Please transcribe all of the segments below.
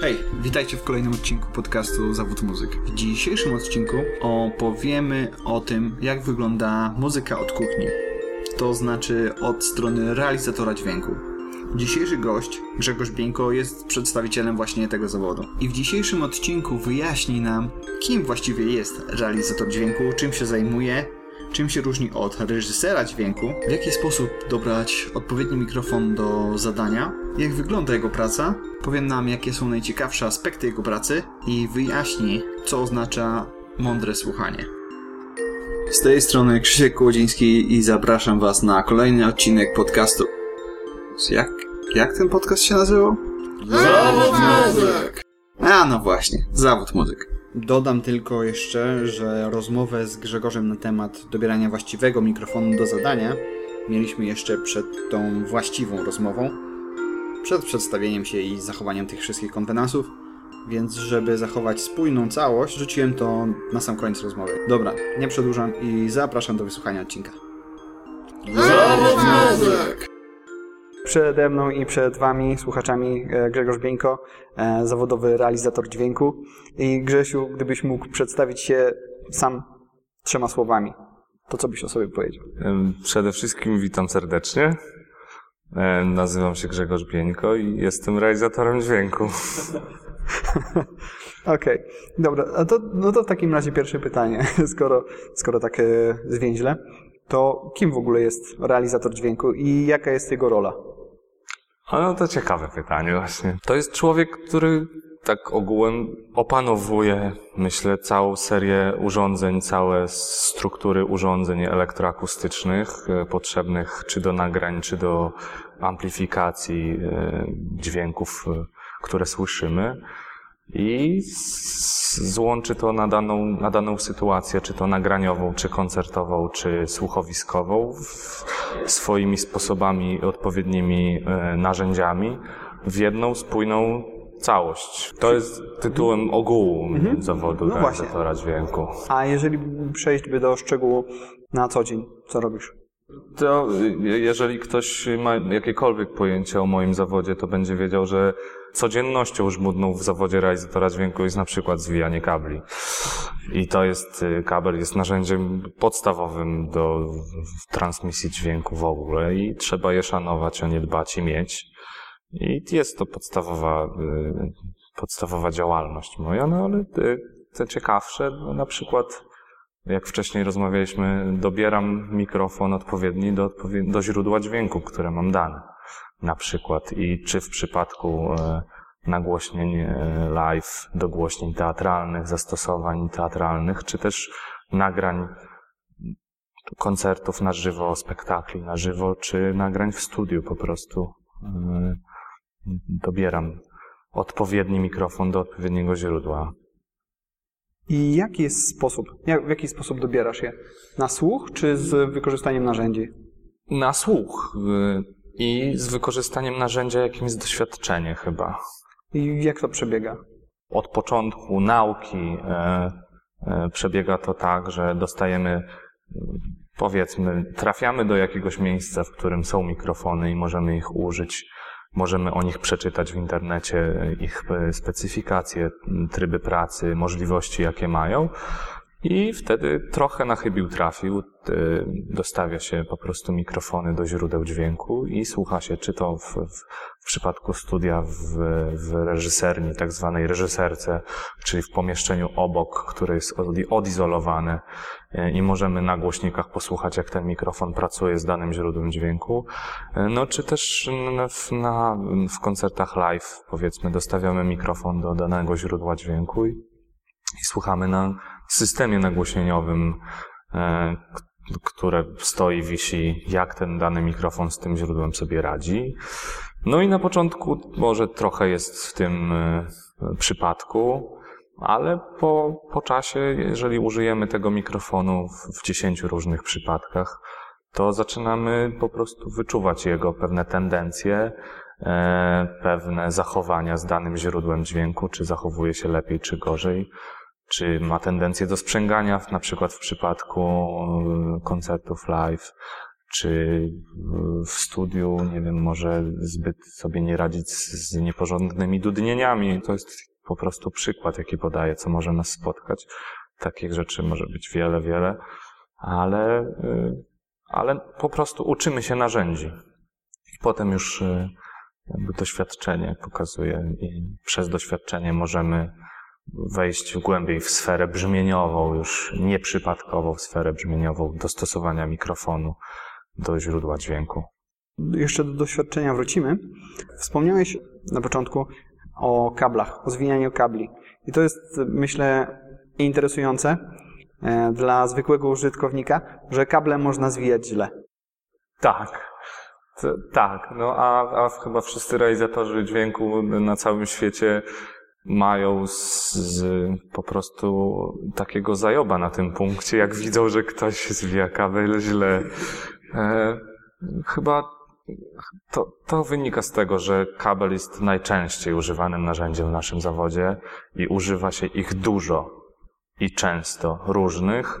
Hej, witajcie w kolejnym odcinku podcastu Zawód Muzyk. W dzisiejszym odcinku opowiemy o tym, jak wygląda muzyka od kuchni. To znaczy od strony realizatora dźwięku. Dzisiejszy gość, Grzegorz Bieńko, jest przedstawicielem właśnie tego zawodu. I w dzisiejszym odcinku wyjaśni nam, kim właściwie jest realizator dźwięku, czym się zajmuje, czym się różni od reżysera dźwięku, w jaki sposób dobrać odpowiedni mikrofon do zadania, jak wygląda jego praca, powie nam, jakie są najciekawsze aspekty jego pracy i wyjaśni, co oznacza mądre słuchanie. Z tej strony Krzysiek Kłodziński i zapraszam Was na kolejny odcinek podcastu. Jak, jak ten podcast się nazywał? Zawód muzyk! A no właśnie, zawód muzyk. Dodam tylko jeszcze, że rozmowę z Grzegorzem na temat dobierania właściwego mikrofonu do zadania mieliśmy jeszcze przed tą właściwą rozmową, przed przedstawieniem się i zachowaniem tych wszystkich konwenansów, więc żeby zachować spójną całość, rzuciłem to na sam koniec rozmowy. Dobra, nie przedłużam i zapraszam do wysłuchania odcinka. Zawód muzyk! Przede mną i przed Wami, słuchaczami, e, Grzegorz Bieńko, e, zawodowy realizator dźwięku. I Grzesiu, gdybyś mógł przedstawić się sam trzema słowami, to co byś o sobie powiedział? Przede wszystkim witam serdecznie. E, Nazywam się Grzegorz Bieńko i jestem realizatorem dźwięku. Okej, dobra, a to, no to w takim razie pierwsze pytanie, skoro, skoro tak e, zwięźle, to kim w ogóle jest realizator dźwięku i jaka jest jego rola? A no to ciekawe pytanie właśnie. To jest człowiek, który tak ogółem opanowuje, myślę, całą serię urządzeń, całe struktury urządzeń elektroakustycznych e, potrzebnych czy do nagrań, czy do amplifikacji e, dźwięków, e, które słyszymy. I złączy to na daną, na daną sytuację, czy to nagraniową, czy koncertową, czy słuchowiskową, swoimi sposobami, odpowiednimi narzędziami w jedną spójną całość. To jest tytułem ogółu zawodu No właśnie. realizatora dźwięku. A jeżeli przejść by do szczegółu na co dzień, co robisz? To jeżeli ktoś ma jakiekolwiek pojęcie o moim zawodzie, to będzie wiedział, że codziennością żmudną w zawodzie realizatora dźwięku jest na przykład zwijanie kabli. I to jest, y, kabel jest narzędziem podstawowym do transmisji dźwięku w ogóle i trzeba je szanować, o nie dbać i mieć. I jest to podstawowa, y, podstawowa działalność moja, no ale y, te ciekawsze, na przykład jak wcześniej rozmawialiśmy, dobieram mikrofon odpowiedni do, do źródła dźwięku, które mam dane. Na przykład. I czy w przypadku e, nagłośnień e, live, dogłośnień teatralnych, zastosowań teatralnych, czy też nagrań koncertów na żywo, spektakli na żywo, czy nagrań w studiu po prostu. Dobieram odpowiedni mikrofon do odpowiedniego źródła. I jaki jest sposób, jak, w jaki sposób dobierasz je? Na słuch czy z wykorzystaniem narzędzi? Na słuch y, i z wykorzystaniem narzędzia, jakim jest doświadczenie chyba. I jak to przebiega? Od początku nauki e, e, przebiega to tak, że dostajemy, y, powiedzmy, trafiamy do jakiegoś miejsca, w którym są mikrofony i możemy ich użyć. Możemy o nich przeczytać w internecie, e, ich e, specyfikacje, tryby pracy, możliwości, jakie mają. I wtedy trochę na chybił trafił. y, Dostawia się po prostu mikrofony do źródeł dźwięku i słucha się, czy to w, w, w przypadku studia w, w reżyserni, tak zwanej reżyserce, czyli w pomieszczeniu obok, które jest odi- odizolowane y, i możemy na głośnikach posłuchać, jak ten mikrofon pracuje z danym źródłem dźwięku. Y, No, czy też w, na, w koncertach live, powiedzmy, dostawiamy mikrofon do danego źródła dźwięku i, i słuchamy na systemie nagłośnieniowym, e, które stoi, wisi, jak ten dany mikrofon z tym źródłem sobie radzi. No i na początku może trochę jest w tym e, przypadku, ale po, po czasie, jeżeli użyjemy tego mikrofonu w, 10 różnych przypadkach, to zaczynamy po prostu wyczuwać jego pewne tendencje, e, pewne zachowania z danym źródłem dźwięku, czy zachowuje się lepiej, czy gorzej czy ma tendencję do sprzęgania, na przykład w przypadku y, koncertów live, czy w studiu, nie wiem, może zbyt sobie nie radzić z nieporządnymi dudnieniami. To jest po prostu przykład, jaki podaję, co może nas spotkać. Takich rzeczy może być wiele, wiele, ale, y, ale po prostu uczymy się narzędzi. I potem już y, jakby doświadczenie pokazuje i przez doświadczenie możemy wejść głębiej w sferę brzmieniową, już nieprzypadkową sferę brzmieniową dostosowania mikrofonu do źródła dźwięku. Jeszcze do doświadczenia wrócimy. Wspomniałeś na początku o kablach, o zwijaniu kabli. I to jest, myślę, interesujące e, dla zwykłego użytkownika, że kable można zwijać źle. Tak. To, tak, no a, a chyba wszyscy realizatorzy dźwięku na całym świecie mają z, z, po prostu takiego zajoba na tym punkcie, jak widzą, że ktoś zwija kabel źle. E, chyba to, to wynika z tego, że kabel jest najczęściej używanym narzędziem w naszym zawodzie i używa się ich dużo i często różnych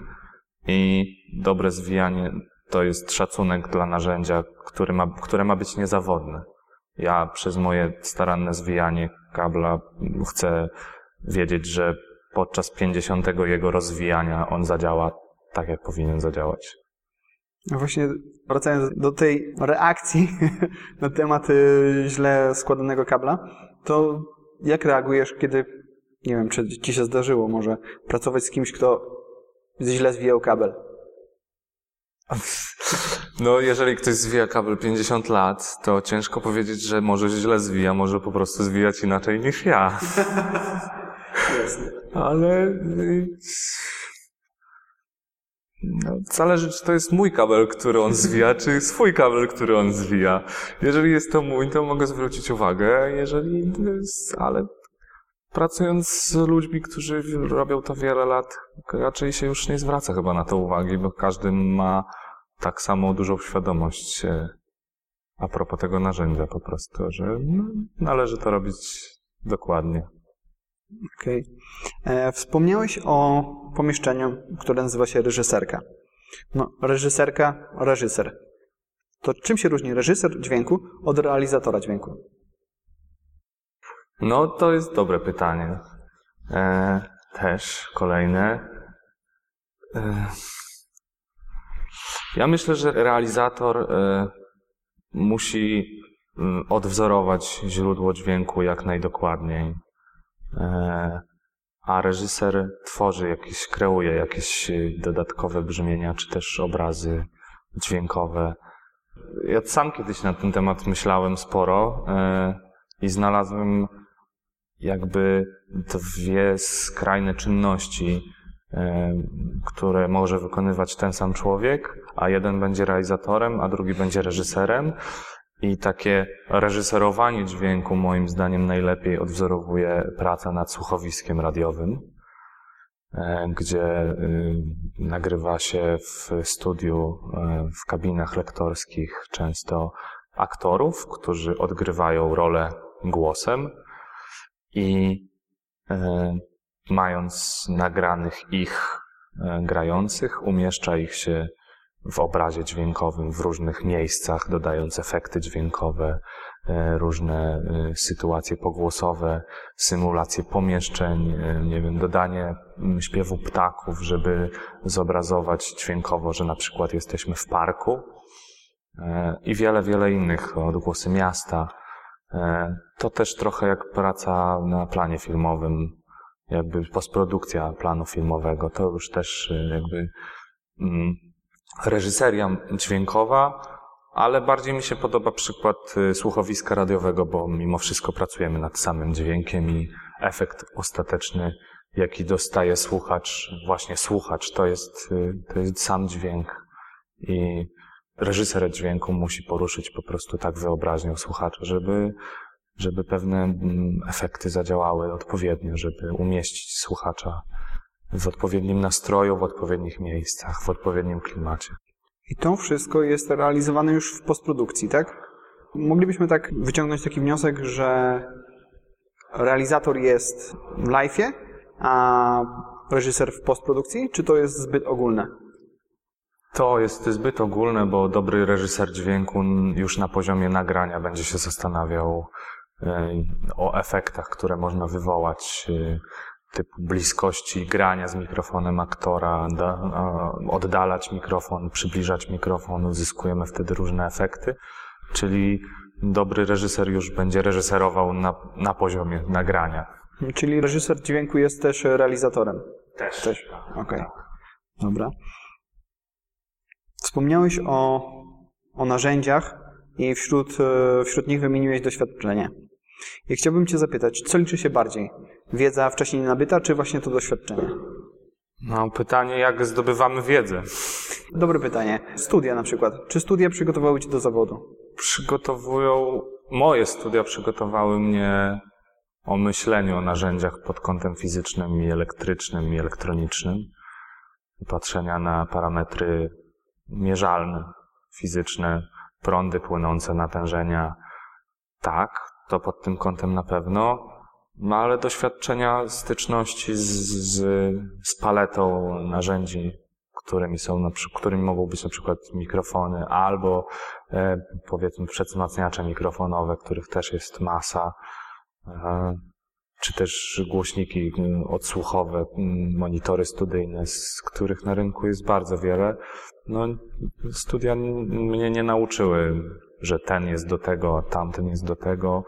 i dobre zwijanie to jest szacunek dla narzędzia, które ma, które ma być niezawodne. Ja przez moje staranne zwijanie kabla chcę wiedzieć, że podczas 50 jego rozwijania on zadziała tak, jak powinien zadziałać. No właśnie wracając do tej reakcji na temat y, źle składanego kabla, to jak reagujesz, kiedy, nie wiem, czy ci się zdarzyło może pracować z kimś, kto źle zwijał kabel? No, jeżeli ktoś zwija kabel 50 lat, to ciężko powiedzieć, że może źle zwija, może po prostu zwijać inaczej niż ja. Ale y, no, zależy, czy to jest mój kabel, który on zwija, czy swój kabel, który on zwija. Jeżeli jest to mój, to mogę zwrócić uwagę, jeżeli, ale pracując z ludźmi, którzy robią to wiele lat, raczej się już nie zwraca chyba na to uwagi, bo każdy ma tak samo dużą świadomość e, a propos tego narzędzia po prostu, że no, należy to robić dokładnie. Okej. Okay. Wspomniałeś o pomieszczeniu, które nazywa się reżyserka. No, reżyserka, reżyser. To czym się różni reżyser dźwięku od realizatora dźwięku? No, to jest dobre pytanie. E, też kolejne. E, ja myślę, że realizator e, musi odwzorować źródło dźwięku jak najdokładniej. E, a reżyser tworzy jakieś, kreuje jakieś dodatkowe brzmienia, czy też obrazy dźwiękowe. Ja sam kiedyś na ten temat myślałem sporo e, i znalazłem jakby dwie skrajne czynności, e, które może wykonywać ten sam człowiek, a jeden będzie realizatorem, a drugi będzie reżyserem. I takie reżyserowanie dźwięku moim zdaniem najlepiej odwzorowuje praca nad słuchowiskiem radiowym, gdzie nagrywa się w studiu, w kabinach lektorskich często aktorów, którzy odgrywają rolę głosem i mając nagranych ich grających, umieszcza ich się w obrazie dźwiękowym w różnych miejscach, dodając efekty dźwiękowe, e, różne e, sytuacje pogłosowe, symulacje pomieszczeń, e, nie wiem, dodanie śpiewu ptaków, żeby zobrazować dźwiękowo, że na przykład jesteśmy w parku i wiele, wiele innych, odgłosy miasta. To też trochę jak praca na planie filmowym, jakby postprodukcja planu filmowego, to już też jakby mm, reżyseria dźwiękowa, ale bardziej mi się podoba przykład y, słuchowiska radiowego, bo mimo wszystko pracujemy nad samym dźwiękiem i efekt ostateczny, jaki dostaje słuchacz, właśnie słuchacz, to jest, y, to jest sam dźwięk. I reżyser dźwięku musi poruszyć po prostu tak wyobraźnią słuchacza, żeby, żeby pewne mm, efekty zadziałały odpowiednio, żeby umieścić słuchacza w odpowiednim nastroju, w odpowiednich miejscach, w odpowiednim klimacie. I to wszystko jest realizowane już w postprodukcji, tak? Moglibyśmy tak wyciągnąć taki wniosek, że realizator jest w live'ie, a reżyser w postprodukcji, czy to jest zbyt ogólne? To jest zbyt ogólne, bo dobry reżyser dźwięku już na poziomie nagrania będzie się zastanawiał o efektach, które można wywołać, e, typu bliskości grania z mikrofonem aktora, da, oddalać mikrofon, przybliżać mikrofon, uzyskujemy wtedy różne efekty. Czyli dobry reżyser już będzie reżyserował na, na poziomie nagrania. Czyli reżyser dźwięku jest też realizatorem. Też. Też. Okej. Okay. Dobra. Wspomniałeś o, o narzędziach i wśród, e, wśród nich wymieniłeś doświadczenie. I chciałbym Cię zapytać, co liczy się bardziej? Wiedza wcześniej nabyta, czy właśnie to doświadczenie? No, pytanie, jak zdobywamy wiedzę? Dobre pytanie. Studia na przykład. Czy studia przygotowały Cię do zawodu? Przygotowują, moje studia przygotowały mnie o myśleniu o narzędziach pod kątem fizycznym i elektrycznym i elektronicznym. Patrzenia na parametry mierzalne, fizyczne, prądy płynące, natężenia. Tak, to pod tym kątem na pewno, no ale doświadczenia styczności z, z, z paletą narzędzi, którymi są na którymi mogą być na przykład mikrofony albo e, powiedzmy przedwzmacniacze mikrofonowe, których też jest masa, e, czy też głośniki odsłuchowe, monitory studyjne, z których na rynku jest bardzo wiele. No, studia mnie nie nauczyły, że ten jest do tego, tamten jest do tego.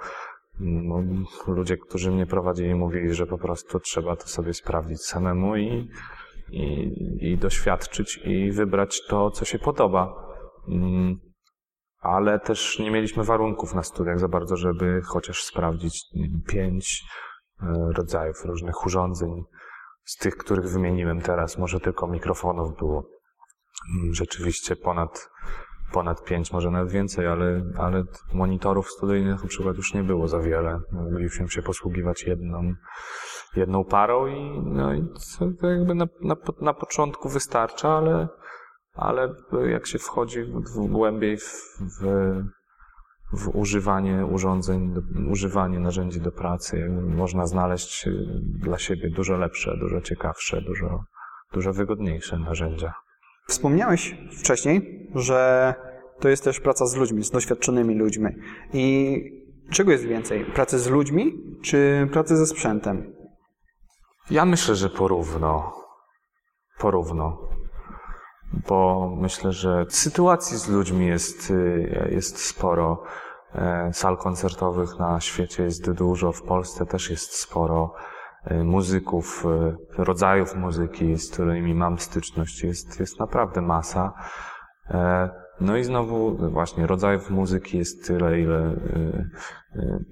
No, ludzie, którzy mnie prowadzili, mówili, że po prostu trzeba to sobie sprawdzić samemu i, i, i doświadczyć i wybrać to, co się podoba. Mm, ale też nie mieliśmy warunków na studiach za bardzo, żeby chociaż sprawdzić pięć e, rodzajów różnych urządzeń. Z tych, których wymieniłem teraz, może tylko mikrofonów było mm, rzeczywiście ponad ponad pięć, może nawet więcej, ale, ale monitorów studyjnych na przykład już nie było za wiele. Mogliśmy się posługiwać jedną, jedną parą i, no i to jakby na, na, na początku wystarcza, ale, ale jak się wchodzi w, w głębiej w, w, w używanie urządzeń, używanie narzędzi do pracy, można znaleźć dla siebie dużo lepsze, dużo ciekawsze, dużo, dużo wygodniejsze narzędzia. Wspomniałeś wcześniej, że to jest też praca z ludźmi, z doświadczonymi ludźmi. I czego jest więcej? Pracy z ludźmi, czy pracy ze sprzętem? Ja myślę, że porówno. Porówno. Bo myślę, że sytuacji z ludźmi jest, jest sporo. E, sal koncertowych na świecie jest dużo, w Polsce też jest sporo muzyków, e, rodzajów muzyki, z którymi mam styczność, jest, jest naprawdę masa. No i znowu właśnie rodzajów muzyki jest tyle, ile,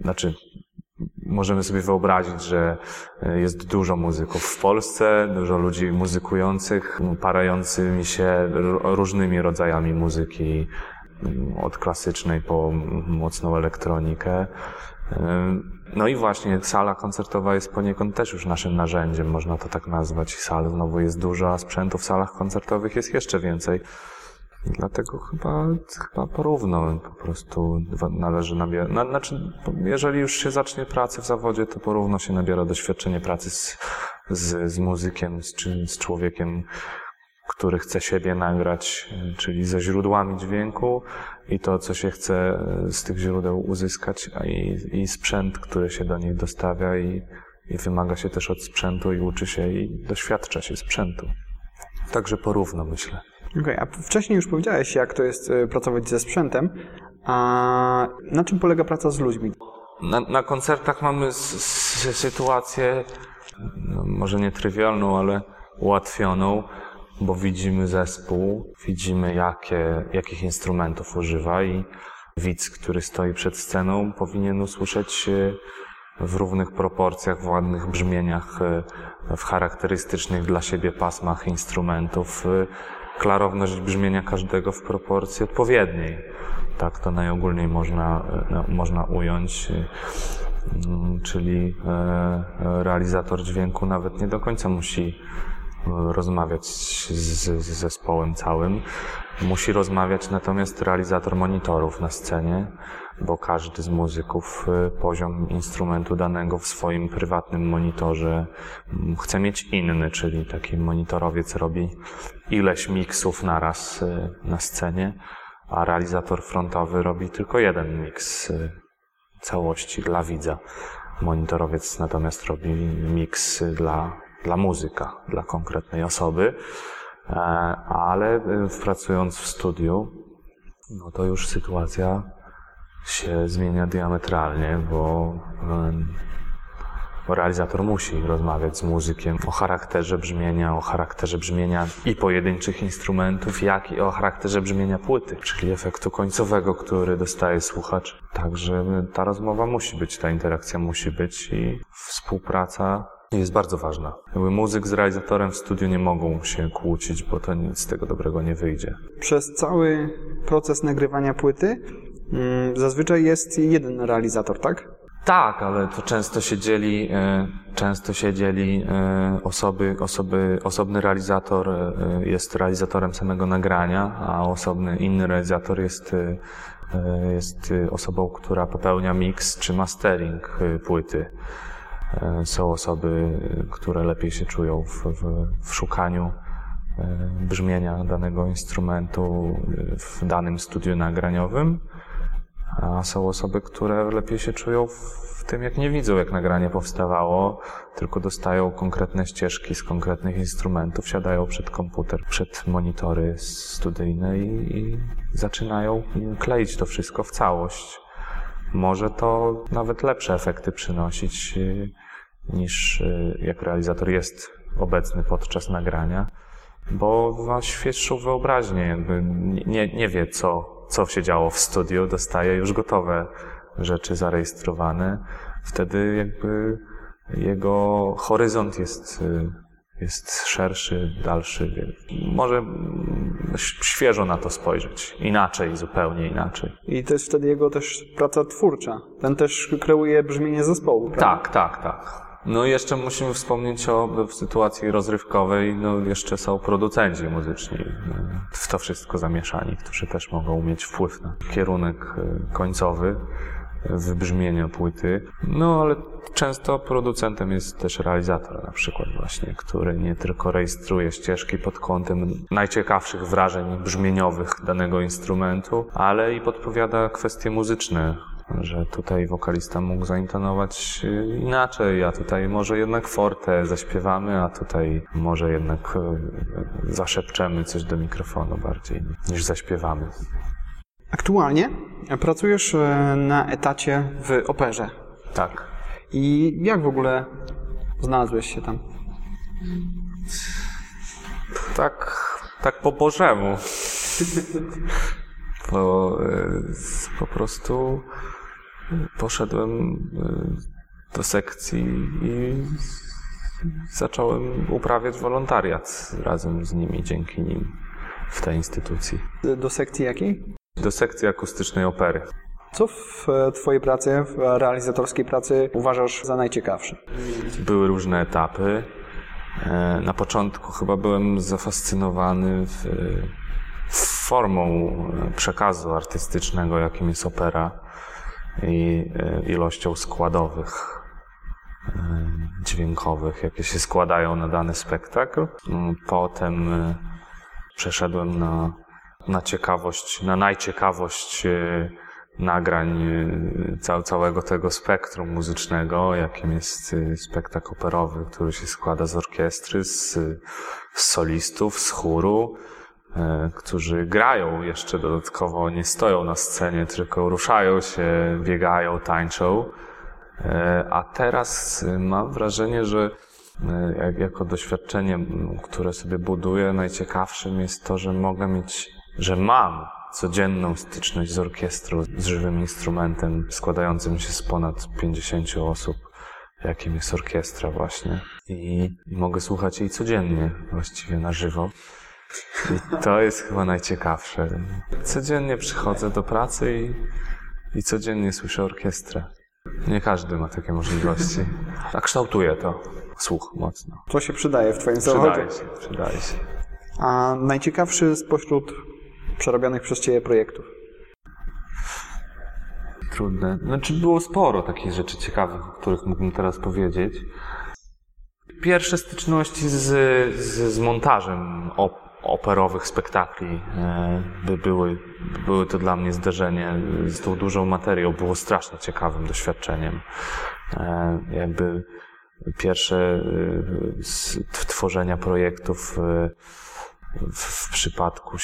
znaczy możemy sobie wyobrazić, że jest dużo muzyków w Polsce, dużo ludzi muzykujących, parającymi się różnymi rodzajami muzyki, od klasycznej po mocną elektronikę. No i właśnie sala koncertowa jest poniekąd też już naszym narzędziem, można to tak nazwać. Sal znowu jest dużo, a sprzętu w salach koncertowych jest jeszcze więcej. Dlatego chyba, chyba porówno po prostu należy nabierać. No, znaczy, jeżeli już się zacznie pracę w zawodzie, to porówno się nabiera doświadczenie pracy z, z, z muzykiem, z, z człowiekiem, który chce siebie nagrać, czyli ze źródłami dźwięku i to, co się chce z tych źródeł uzyskać, i, i sprzęt, który się do nich dostawia i, i wymaga się też od sprzętu i uczy się i doświadcza się sprzętu. Także porówno myślę. Okej, okay, a wcześniej już powiedziałeś, jak to jest e, pracować ze sprzętem. A na czym polega praca z ludźmi? Na, na koncertach mamy sytuację, no, może nie trywialną, ale ułatwioną, bo widzimy zespół, widzimy jakie, jakich instrumentów używa i widz, który stoi przed sceną, powinien usłyszeć w równych proporcjach, w ładnych brzmieniach, e, w charakterystycznych dla siebie pasmach instrumentów e, klarowność brzmienia każdego w proporcji odpowiedniej. Tak to najogólniej można, można ująć. Czyli e, realizator dźwięku nawet nie do końca musi e, rozmawiać z, z zespołem całym. Musi rozmawiać natomiast realizator monitorów na scenie, bo każdy z muzyków y, poziom instrumentu danego w swoim prywatnym monitorze mm, chce mieć inny, czyli taki monitorowiec robi ileś miksów naraz y, na scenie, a realizator frontowy robi tylko jeden miks y, całości dla widza. Monitorowiec natomiast robi miks dla, dla muzyka, dla konkretnej osoby, E, ale y, pracując w studiu, no to już sytuacja się zmienia diametralnie, bo, bo realizator musi rozmawiać z muzykiem o charakterze brzmienia, o charakterze brzmienia i pojedynczych instrumentów, jak i o charakterze brzmienia płyty, czyli efektu końcowego, który dostaje słuchacz. Także ta rozmowa musi być, ta interakcja musi być i współpraca jest bardzo ważna. Jakby muzyk z realizatorem w studiu nie mogą się kłócić, bo to nic z tego dobrego nie wyjdzie. Przez cały proces nagrywania płyty mm, zazwyczaj jest jeden realizator, tak? Tak, ale to często się dzieli, e, często się dzieli e, osoby, osoby, osobny realizator e, jest realizatorem samego nagrania, a osobny inny realizator jest, jest osobą, która popełnia mix czy mastering płyty. E, są osoby, które lepiej się czują w, w, w szukaniu e, brzmienia danego instrumentu w danym studiu nagraniowym, a są osoby, które lepiej się czują w tym, jak nie widzą, jak nagranie powstawało, tylko dostają konkretne ścieżki z konkretnych instrumentów, siadają przed komputer, przed monitory studyjne i, i zaczynają kleić to wszystko w całość może to nawet lepsze efekty przynosić y, niż y, jak realizator jest obecny podczas nagrania, bo ma świeższą wyobraźnię, jakby nie, nie wie, co, co się działo w studiu, dostaje już gotowe rzeczy zarejestrowane. Wtedy jakby jego horyzont jest y, jest szerszy, dalszy. Może świeżo na to spojrzeć. Inaczej, zupełnie inaczej. I to jest wtedy jego też praca twórcza. Ten też kreuje brzmienie zespołu, prawda? Tak, tak, tak. No i jeszcze musimy wspomnieć o w sytuacji rozrywkowej, no jeszcze są producenci muzyczni w to wszystko zamieszani, którzy też mogą mieć wpływ na kierunek e, końcowy wybrzmienia płyty. No ale często producentem jest też realizator na przykład właśnie, który nie tylko rejestruje ścieżki pod kątem najciekawszych wrażeń brzmieniowych danego instrumentu, ale i podpowiada kwestie muzyczne, że tutaj wokalista mógł zaintonować inaczej, a tutaj może jednak forte zaśpiewamy, a tutaj może jednak e, zaszepczemy coś do mikrofonu bardziej niż zaśpiewamy. Aktualnie pracujesz e, na etacie w operze. Tak. I jak w ogóle znalazłeś się tam? Tak, tak po Bożemu. Bo e, po prostu poszedłem e, do sekcji i zacząłem uprawiać wolontariat razem z nimi, dzięki nim w tej instytucji. Do sekcji jakiej? Do sekcji akustycznej opery. Co w e, Twojej pracy, w realizatorskiej pracy uważasz za najciekawsze? Były różne etapy. E, na początku chyba byłem zafascynowany w, formą przekazu artystycznego, jakim jest opera i e, ilością składowych dźwiękowych, jakie się składają na dany spektakl. Potem przeszedłem na na ciekawość, na najciekawość e, nagrań e, całego tego spektrum muzycznego, jakim jest e, spektakl operowy, który się składa z orkiestry, z, z solistów, z chóru, którzy grają jeszcze dodatkowo, nie stoją na scenie, tylko ruszają się, biegają, tańczą. A teraz mam wrażenie, że jako doświadczenie, które sobie buduję, najciekawszym jest to, że mogę mieć że mam codzienną styczność z orkiestrą, z żywym instrumentem składającym się z ponad 50 osób, jakim jest orkiestra właśnie. I, I, mogę słuchać jej codziennie, właściwie na żywo. I to jest chyba najciekawsze. Codziennie przychodzę do pracy i, i codziennie słyszę orkiestrę. Nie każdy ma takie możliwości. A kształtuje to słuch mocno. To się przydaje w Twoim zawodzie. Przydaje się, przydaje się. A najciekawszy spośród przerobionych przez Ciebie projektów? Trudne. Znaczy było sporo takich rzeczy ciekawych, o których mógłbym teraz powiedzieć. Pierwsze styczności z, z, z montażem op operowych spektakli e, by były, były to dla mnie zderzenie z tą dużą materią. Było strasznie ciekawym doświadczeniem. E, jakby pierwsze e, tworzenia projektów w przypadku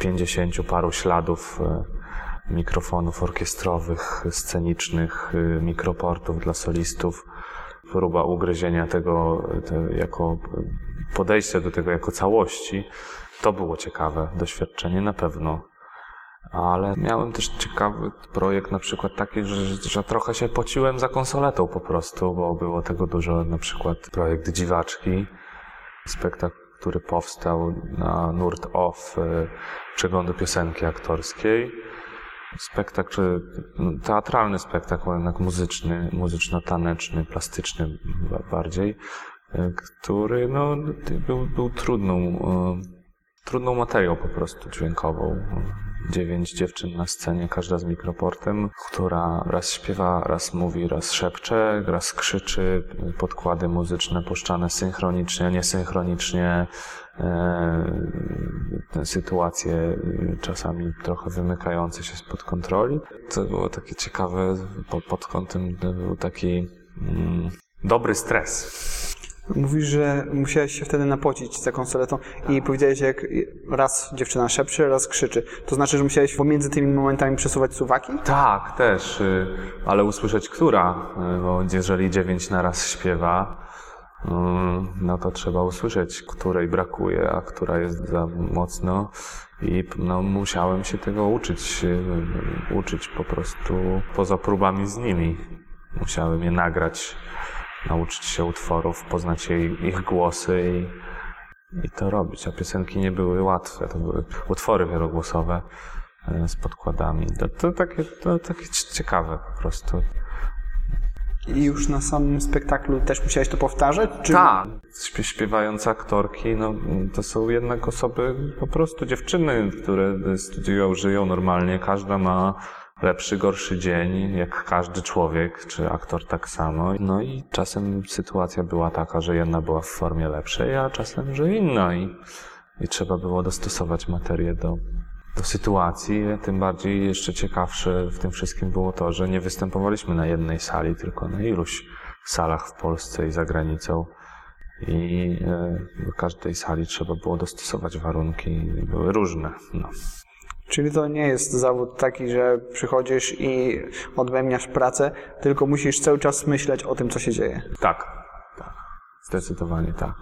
pięćdziesięciu paru śladów mikrofonów orkiestrowych, scenicznych, mikroportów dla solistów. Próba ugryzienia tego te, jako podejście do tego jako całości, to było ciekawe doświadczenie na pewno. Ale miałem też ciekawy projekt, na przykład taki, że, że trochę się pociłem za konsoletą po prostu, bo było tego dużo, na przykład projekt Dziwaczki, spektakl, który powstał na Nurt Off y, przeglądu piosenki aktorskiej. Spektakl, teatralny spektakl, jednak muzyczny, muzyczno-taneczny, plastyczny bardziej, y, który no, był, był trudną, y, trudną materią po prostu dźwiękową. Dziewięć dziewczyn na scenie, każda z mikroportem, która raz śpiewa, raz mówi, raz szepcze, raz krzyczy, podkłady muzyczne puszczane synchronicznie, niesynchronicznie, e, sytuacje czasami trochę wymykające się spod kontroli. To było takie ciekawe pod, pod kątem, był taki mm, dobry stres. Mówisz, że musiałeś się wtedy napocić za konsoletą i powiedziałeś, jak raz dziewczyna szepcze, raz krzyczy. To znaczy, że musiałeś pomiędzy tymi momentami przesuwać suwaki? Tak, też, y, ale usłyszeć która, y, bo jeżeli dziewięć na raz śpiewa, y, no to trzeba usłyszeć, której brakuje, a która jest za mocno i no, musiałem się tego uczyć, uczyć po prostu poza próbami z nimi. Musiałem je nagrać nauczyć się utworów, poznać jej, ich głosy i, i to robić. A piosenki nie były łatwe, to były utwory wielogłosowe e, z podkładami. To, to, takie, to takie ciekawe po prostu. I już na samym spektaklu też musiałeś to powtarzać? Czy... Tak. Śpiewające aktorki, no, to są jednak osoby, po prostu dziewczyny, które studiują, żyją normalnie. Każda ma lepszy, gorszy dzień, jak każdy człowiek, czy aktor tak samo. No i czasem sytuacja była taka, że jedna była w formie lepszej, a czasem, że inna i, i trzeba było dostosować materię do, do sytuacji. Tym bardziej jeszcze ciekawsze w tym wszystkim było to, że nie występowaliśmy na jednej sali, tylko na iluś salach w Polsce i za granicą. I e, do każdej sali trzeba było dostosować warunki, były różne. No. Czyli to nie jest zawód taki, że przychodzisz i odbębniasz pracę, tylko musisz cały czas myśleć o tym, co się dzieje. Tak, tak. Zdecydowanie tak.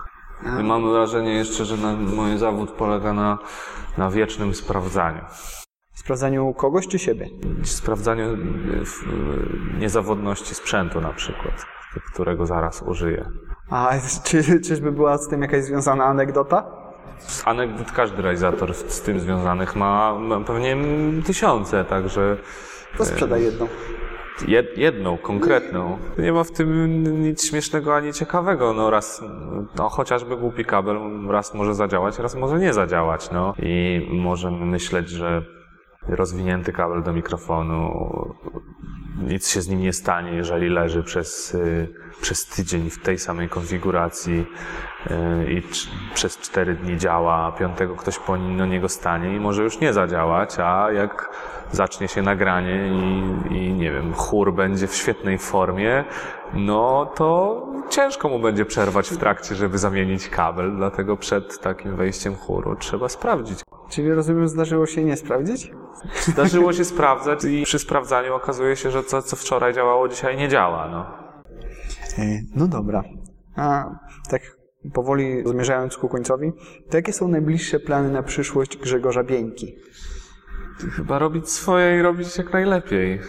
I mam wrażenie jeszcze, że na, mój zawód polega na, na wiecznym sprawdzaniu. Sprawdzaniu kogoś czy siebie? Sprawdzaniu e, niezawodności sprzętu na przykład, którego zaraz użyję. A czy, czyżby była z tym jakaś związana anegdota? Anegdot każdy realizator z tym związanych ma, pewnie tysiące, także... To sprzedaj jedną. Jed, jedną, konkretną. Nie ma w tym nic śmiesznego ani ciekawego. No raz, no chociażby głupi kabel raz może zadziałać, raz może nie zadziałać, no. I możemy myśleć, że rozwinięty kabel do mikrofonu, nic się z nim nie stanie, jeżeli leży przez, y, przez tydzień w tej samej konfiguracji y, i przez cztery dni działa, a piątego ktoś po do niego stanie i może już nie zadziałać, a jak zacznie się nagranie i, i nie wiem, chór będzie w świetnej formie, no to ciężko mu będzie przerwać w trakcie, żeby zamienić kabel, dlatego przed takim wejściem chóru trzeba sprawdzić. Czyli rozumiem, zdarzyło się nie sprawdzić? Zdarzyło się sprawdzać i przy sprawdzaniu okazuje się, że to, co wczoraj działało, dzisiaj nie działa. No, e, no dobra. A tak powoli zmierzając ku końcowi, to jakie są najbliższe plany na przyszłość Grzegorza Bieńki? Chyba robić swoje i robić jak najlepiej.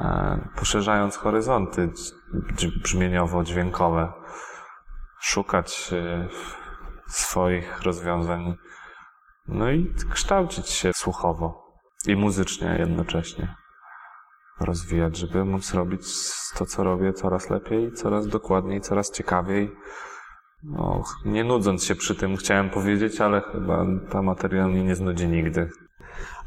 E, poszerzając horyzonty brzmieniowo-dźwiękowe. Szukać e, swoich rozwiązań no i kształcić się słuchowo i muzycznie jednocześnie. Rozwijać, żeby móc robić to, co robię coraz lepiej, coraz dokładniej, coraz ciekawiej. No, nie nudząc się przy tym, chciałem powiedzieć, ale chyba ta materia mnie nie znudzi nigdy.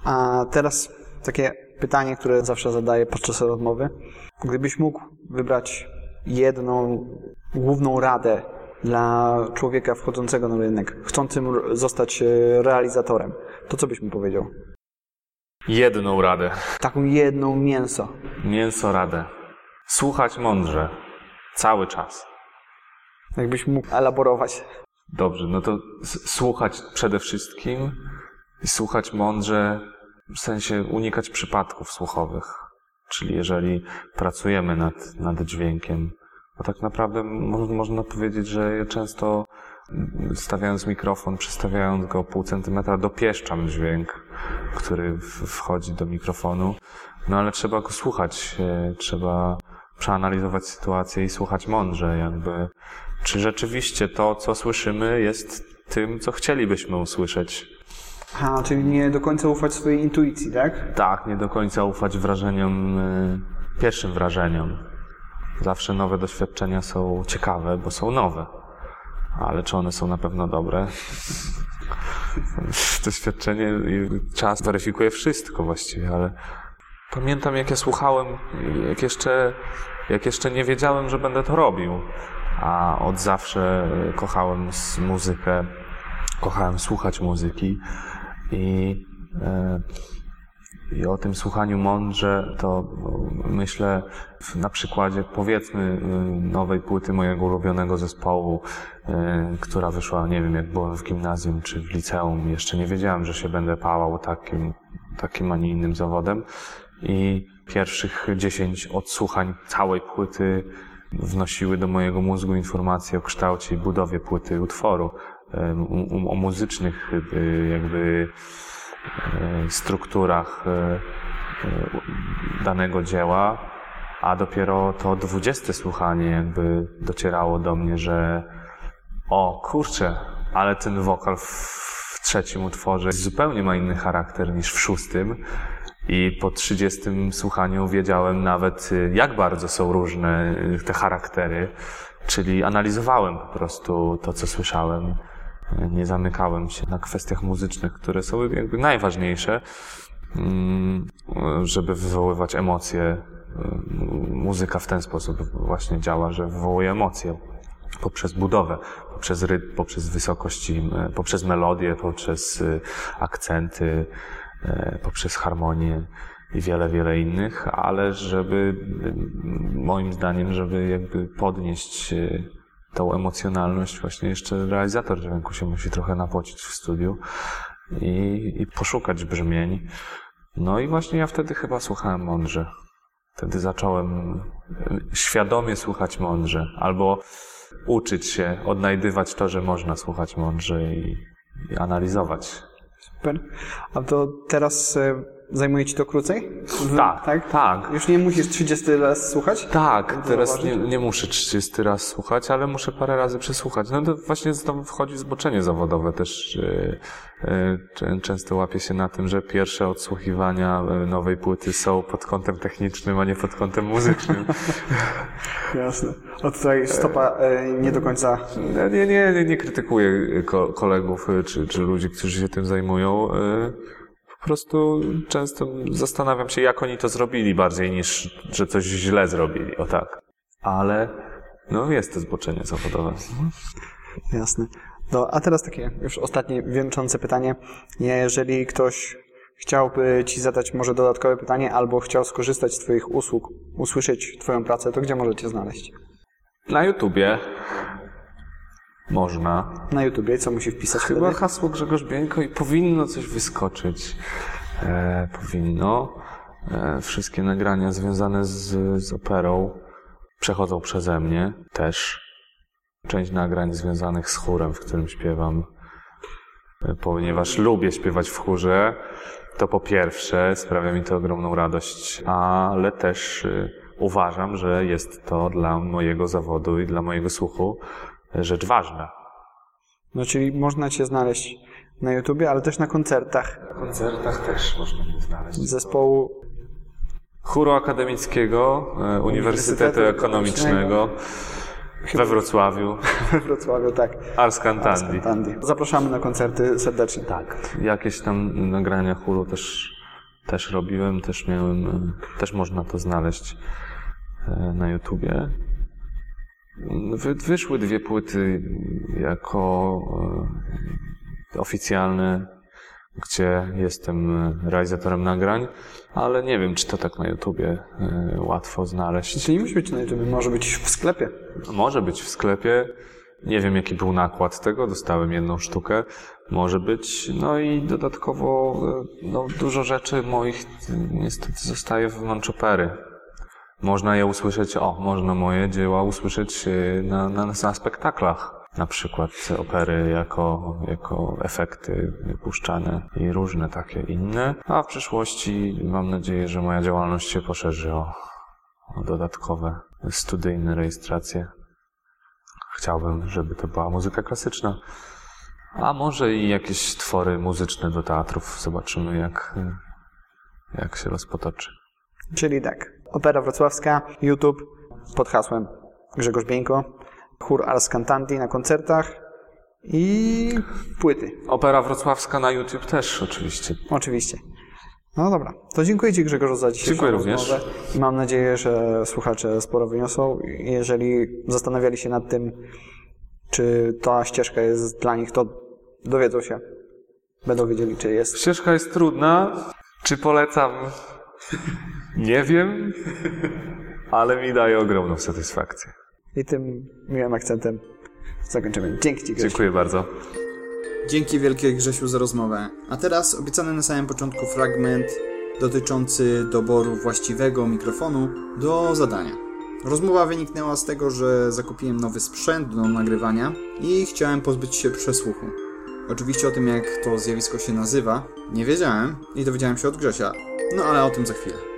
A teraz takie pytanie, które zawsze zadaję podczas rozmowy. Gdybyś mógł wybrać jedną główną radę dla człowieka wchodzącego na rynek, chcącym zostać e, realizatorem, to co byś mu powiedział? Jedną radę. Taką jedną mięso. Mięso radę. Słuchać mądrze. Cały czas. Jakbyś mógł elaborować. Dobrze, no to słuchać przede wszystkim i słuchać mądrze, w sensie unikać przypadków słuchowych. Czyli jeżeli pracujemy nad, nad dźwiękiem, to tak naprawdę mo- można powiedzieć, że często stawiając mikrofon, przystawiając go pół centymetra, dopieszczam dźwięk, który wchodzi do mikrofonu. No ale trzeba go słuchać, e, trzeba przeanalizować sytuację i słuchać mądrze, jakby czy rzeczywiście to, co słyszymy, jest tym, co chcielibyśmy usłyszeć. A, czyli nie do końca ufać swojej intuicji, tak? Tak, nie do końca ufać wrażeniom, y, pierwszym wrażeniom. Zawsze nowe doświadczenia są ciekawe, bo są nowe. Ale czy one są na pewno dobre? Doświadczenie i czas weryfikuje wszystko właściwie, ale pamiętam jak ja słuchałem, jak jeszcze, jak jeszcze nie wiedziałem, że będę to robił. A od zawsze kochałem muzykę, kochałem słuchać muzyki i e, i o tym słuchaniu mądrze, to myślę na przykładzie powiedzmy y, nowej płyty mojego ulubionego zespołu, y, która wyszła, nie wiem, jak byłem w gimnazjum czy w liceum. Jeszcze nie wiedziałem, że się będę pałał takim, takim, a nie innym zawodem. I pierwszych 10 odsłuchań całej płyty wnosiły do mojego mózgu informacje o kształcie i budowie płyty utworu, y, o- muzycznych jakby strukturach e, e, danego dzieła, a dopiero to dwudzieste słuchanie jakby docierało do mnie, że o kurczę, ale ten wokal w, trzecim utworze zupełnie ma inny charakter niż w szóstym. I po trzydziestym słuchaniu wiedziałem nawet, jak bardzo są różne te charaktery, czyli analizowałem po prostu to, co słyszałem nie zamykałem się na kwestiach muzycznych, które są jakby najważniejsze, mm, żeby wywoływać emocje. Muzyka w ten sposób właśnie działa, że wywołuje emocje poprzez budowę, poprzez rytm, poprzez wysokości, e, poprzez melodię, poprzez y, akcenty, e, poprzez harmonię i wiele, wiele innych, ale żeby, y, moim zdaniem, żeby jakby podnieść y, tą emocjonalność właśnie jeszcze realizator dźwięku się musi trochę napocić w studiu i, i poszukać brzmień. No i właśnie ja wtedy chyba słuchałem mądrze. Wtedy zacząłem y, świadomie słuchać mądrze, albo uczyć się, odnajdywać to, że można słuchać mądrze i, i analizować. Super. A to teraz e, zajmuje ci to krócej? W- Tak, tak? tak. Już nie musisz 30 raz słuchać? Tak, teraz nie, nie muszę 30 raz słuchać, ale muszę parę razy przesłuchać. No to właśnie tam wchodzi zboczenie zawodowe też. Czę- często łapię się na tym, że pierwsze odsłuchiwania yy, nowej płyty są pod kątem technicznym, a nie pod kątem muzycznym. Jasne. A tutaj stopa e, nie do końca Nie, nie, nie, nie krytykuję ko- kolegów czy, czy ludzi, którzy się tym zajmują. Po prostu często zastanawiam się, jak oni to zrobili bardziej niż, że coś źle zrobili. O tak. Ale no jest to zboczenie zawodowe. Jasne. No, a teraz takie już ostatnie wieńczące pytanie. Jeżeli ktoś chciałby Ci zadać może dodatkowe pytanie albo chciał skorzystać z Twoich usług, usłyszeć Twoją pracę, to gdzie może Cię znaleźć? Na YouTubie można. Na YouTubie, co musi wpisać Chyba wtedy? hasło Grzegorz Bieńko i powinno coś wyskoczyć. E, powinno. E, wszystkie nagrania związane z, z operą przechodzą przeze mnie też. Część nagrań związanych z chórem, w którym śpiewam, e, ponieważ lubię śpiewać w chórze, to po pierwsze sprawia mi to ogromną radość, ale też e, uważam, że jest to dla mojego zawodu i dla mojego słuchu rzecz ważna. No, czyli można Cię znaleźć na YouTubie, ale też na koncertach Na koncertach też można mnie znaleźć. zespołu Chóru Akademickiego e, Uniwersytetu Ekonomicznego we Wrocławiu, we Wrocławiu, tak. Ars Cantandi. Zapraszamy na koncerty serdecznie. Tak. Jakieś tam nagrania chóru też też robiłem, też miałem, e, też można to znaleźć e, na YouTubie. Wy, wyszły dwie płyty jako e, oficjalne, gdzie jestem realizatorem nagrań, ale nie wiem, czy to tak na YouTubie e, łatwo znaleźć. Czyli nie musi być na YouTube, może być w sklepie. Może być w sklepie. Nie wiem, jaki był nakład tego. Dostałem jedną sztukę. Może być. No i dodatkowo e, no, dużo rzeczy moich e, niestety zostaje w Manchopery. Można je usłyszeć, o, można moje dzieła usłyszeć e, na, na, na spektaklach. Na przykład opery jako, jako efekty puszczane i różne takie inne. A w przyszłości mam nadzieję, że moja działalność się poszerzy o, o dodatkowe studyjne rejestracje. Chciałbym, żeby to była muzyka klasyczna. A może i jakieś twory muzyczne do teatrów. Zobaczymy, jak, jak się rozpotoczy. Czyli tak, Opera Wrocławska, YouTube pod hasłem Grzegorz Bieńko, chór Ars Cantanti na koncertach i płyty. Opera wrocławska na YouTube też oczywiście. Oczywiście. No dobra, to dziękuję Ci Grzegorzu za dzisiejszą Dziękuję również. rozmowę. I mam nadzieję, że słuchacze sporo wyniosą. Jeżeli zastanawiali się nad tym, czy ta ścieżka jest dla nich, to dowiedzą się. Będą wiedzieli, czy jest. Ścieżka jest trudna. Czy polecam? Nie wiem, ale mi daje ogromną satysfakcję. I tym miłym akcentem zakończymy. Dzięki Ci Grzesiu. Dziękuję bardzo. Dzięki wielkie Grzesiu za rozmowę. A teraz obiecany na samym początku fragment dotyczący doboru właściwego mikrofonu do zadania. Rozmowa wyniknęła z tego, że zakupiłem nowy sprzęt do nagrywania i chciałem pozbyć się przesłuchu. Oczywiście o tym, jak to zjawisko się nazywa, nie wiedziałem i dowiedziałem się od Grzesia. No ale o tym za chwilę.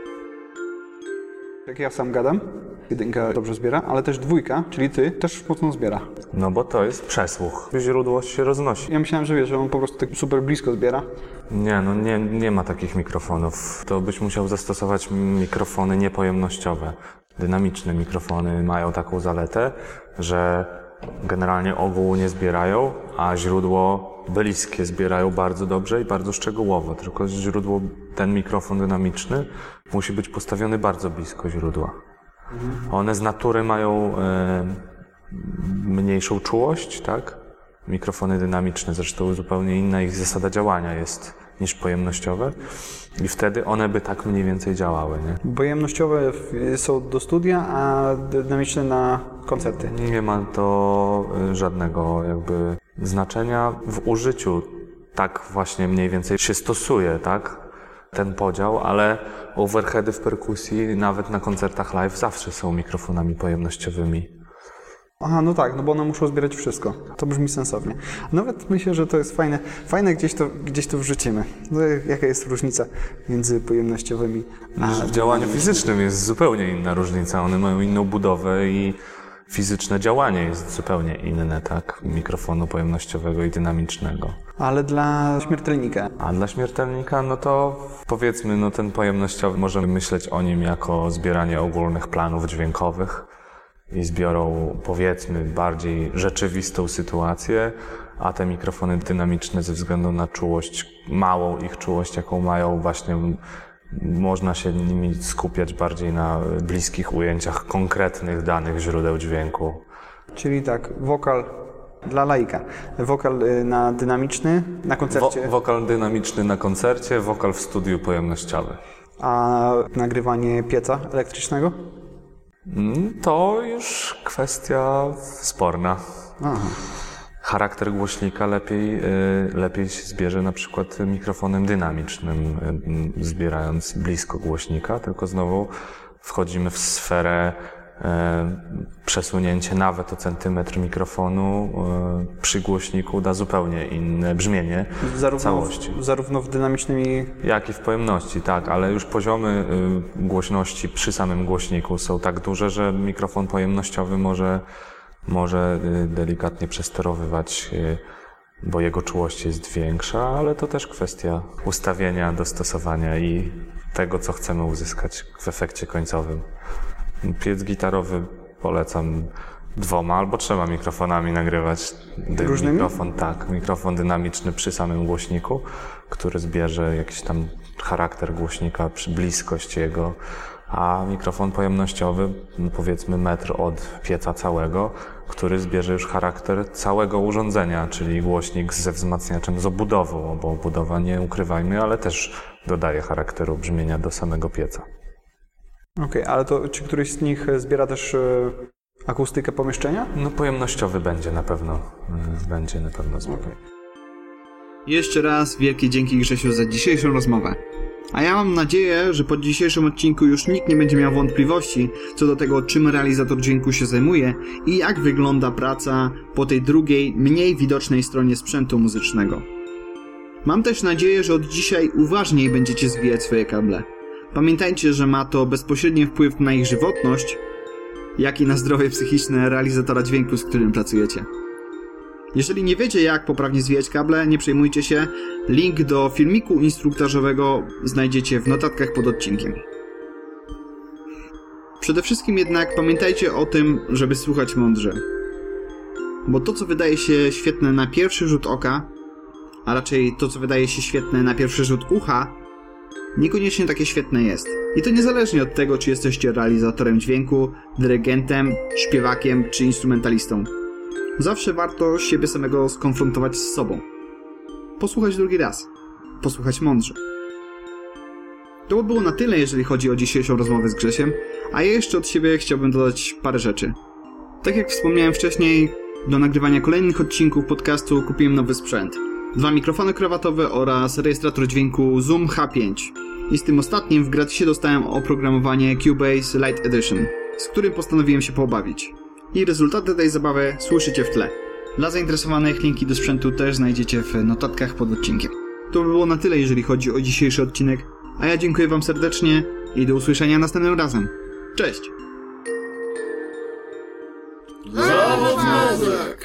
Jak ja sam gadam, jedynka dobrze zbiera, ale też dwójka, czyli Ty, też mocno zbiera. No bo to jest przesłuch. Źródło się roznosi. Ja myślałem, że wiesz, że on po prostu tak super blisko zbiera. Nie, no nie, nie ma takich mikrofonów. To byś musiał zastosować mikrofony niepojemnościowe. Dynamiczne mikrofony mają taką zaletę, że generalnie ogółu nie zbierają, a źródło bliskie zbierają bardzo dobrze i bardzo szczegółowo. Tylko źródło, ten mikrofon dynamiczny musi być postawiony bardzo blisko źródła. One z natury mają e, mniejszą czułość, tak? Mikrofony dynamiczne zresztą zupełnie inna ich zasada działania jest niż pojemnościowe i wtedy one by tak mniej więcej działały, nie? Pojemnościowe są do studia, a dynamiczne na koncerty. Nie ma to y, żadnego jakby znaczenia w użyciu. Tak właśnie mniej więcej się stosuje, tak? Ten podział, ale overheady w perkusji nawet na koncertach live zawsze są mikrofonami pojemnościowymi. Aha, no tak, no bo one muszą zbierać wszystko. To brzmi sensownie. Nawet myślę, że to jest fajne. Fajne gdzieś to, gdzieś to wrzucimy. No, jaka jest różnica między pojemnościowymi a... W działaniu fizycznym jest zupełnie inna różnica. One mają inną budowę i fizyczne działanie jest zupełnie inne, tak? Mikrofonu pojemnościowego i dynamicznego. Ale dla śmiertelnika. A dla śmiertelnika, no to powiedzmy, no ten pojemnościowy, możemy myśleć o nim jako zbieranie ogólnych planów dźwiękowych i zbiorą, powiedzmy, bardziej rzeczywistą sytuację, a te mikrofony dynamiczne ze względu na czułość, małą ich czułość, jaką mają, właśnie można się nimi skupiać bardziej na bliskich ujęciach konkretnych danych źródeł dźwięku. Czyli tak, wokal dla laika. Wokal y, na dynamiczny na Wo- koncercie, wokal dynamiczny na koncercie, wokal w studiu pojemnościowy. a nagrywanie pieca elektrycznego? Mm, To już kwestia sporna. Aha. Charakter głośnika lepiej, y, lepiej się zbierze na przykład mikrofonem dynamicznym, y, zbierając blisko głośnika, tylko znowu wchodzimy w sferę y, przesunięcie nawet o centymetr mikrofonu y, przy głośniku da zupełnie inne brzmienie Zarówno, całości. w, zarówno w dynamicznym i... Jak i w pojemności, tak, ale już poziomy y, głośności przy samym głośniku są tak duże, że mikrofon pojemnościowy może, może y, delikatnie przesterowywać, y, bo jego czułość jest większa, ale to też kwestia ustawienia, dostosowania i tego, co chcemy uzyskać w efekcie końcowym. Piec gitarowy polecam dwoma albo trzema mikrofonami nagrywać. Dy- Różnymi? Mikrofon, tak, mikrofon dynamiczny przy samym głośniku, który zbierze jakiś tam charakter głośnika przy bliskość jego, a mikrofon pojemnościowy, no powiedzmy metr od pieca całego, który zbierze już charakter całego urządzenia, czyli głośnik ze wzmacniaczem z obudową, bo obudowa nie ukrywajmy, ale też dodaje charakteru brzmienia do samego pieca. Okej, ale to czy któryś z nich zbiera też e, akustykę pomieszczenia? No pojemnościowy będzie na pewno, będzie na pewno zbiór. Jeszcze raz wielkie dzięki Grzesiu za dzisiejszą rozmowę. A ja mam nadzieję, że po dzisiejszym odcinku już nikt nie będzie miał wątpliwości co do tego, czym realizator dźwięku się zajmuje i jak wygląda praca po tej drugiej, mniej widocznej stronie sprzętu muzycznego. Mam też nadzieję, że od dzisiaj uważniej będziecie zwijać swoje kable. Pamiętajcie, że ma to bezpośredni wpływ na ich żywotność, jak i na zdrowie psychiczne realizatora dźwięku, z którym pracujecie. Jeżeli nie wiecie, jak poprawnie zwijać kable, nie przejmujcie się. Link do filmiku instruktażowego znajdziecie w notatkach pod odcinkiem. Przede wszystkim jednak pamiętajcie o tym, żeby słuchać mądrze. Bo to, co wydaje się świetne na pierwszy rzut oka, a raczej to, co wydaje się świetne na pierwszy rzut ucha, niekoniecznie takie świetne jest. I to niezależnie od tego, czy jesteście realizatorem dźwięku, dyrygentem, śpiewakiem czy instrumentalistą. Zawsze warto siebie samego skonfrontować z sobą. Posłuchać drugi raz. Posłuchać mądrze. To by było na tyle, jeżeli chodzi o dzisiejszą rozmowę z Grzesiem, a ja jeszcze od siebie chciałbym dodać parę rzeczy. Tak jak wspomniałem wcześniej, do nagrywania kolejnych odcinków podcastu kupiłem nowy sprzęt. Dwa mikrofony krawatowe oraz rejestrator dźwięku Zoom H5. I z tym ostatnim w gratisie dostałem oprogramowanie Cubase Lite Edition, z którym postanowiłem się pobawić i rezultaty tej zabawy słyszycie w tle. Dla zainteresowanych linki do sprzętu też znajdziecie w notatkach pod odcinkiem. To by było na tyle, jeżeli chodzi o dzisiejszy odcinek, a ja dziękuję Wam serdecznie i do usłyszenia następnym razem. Cześć!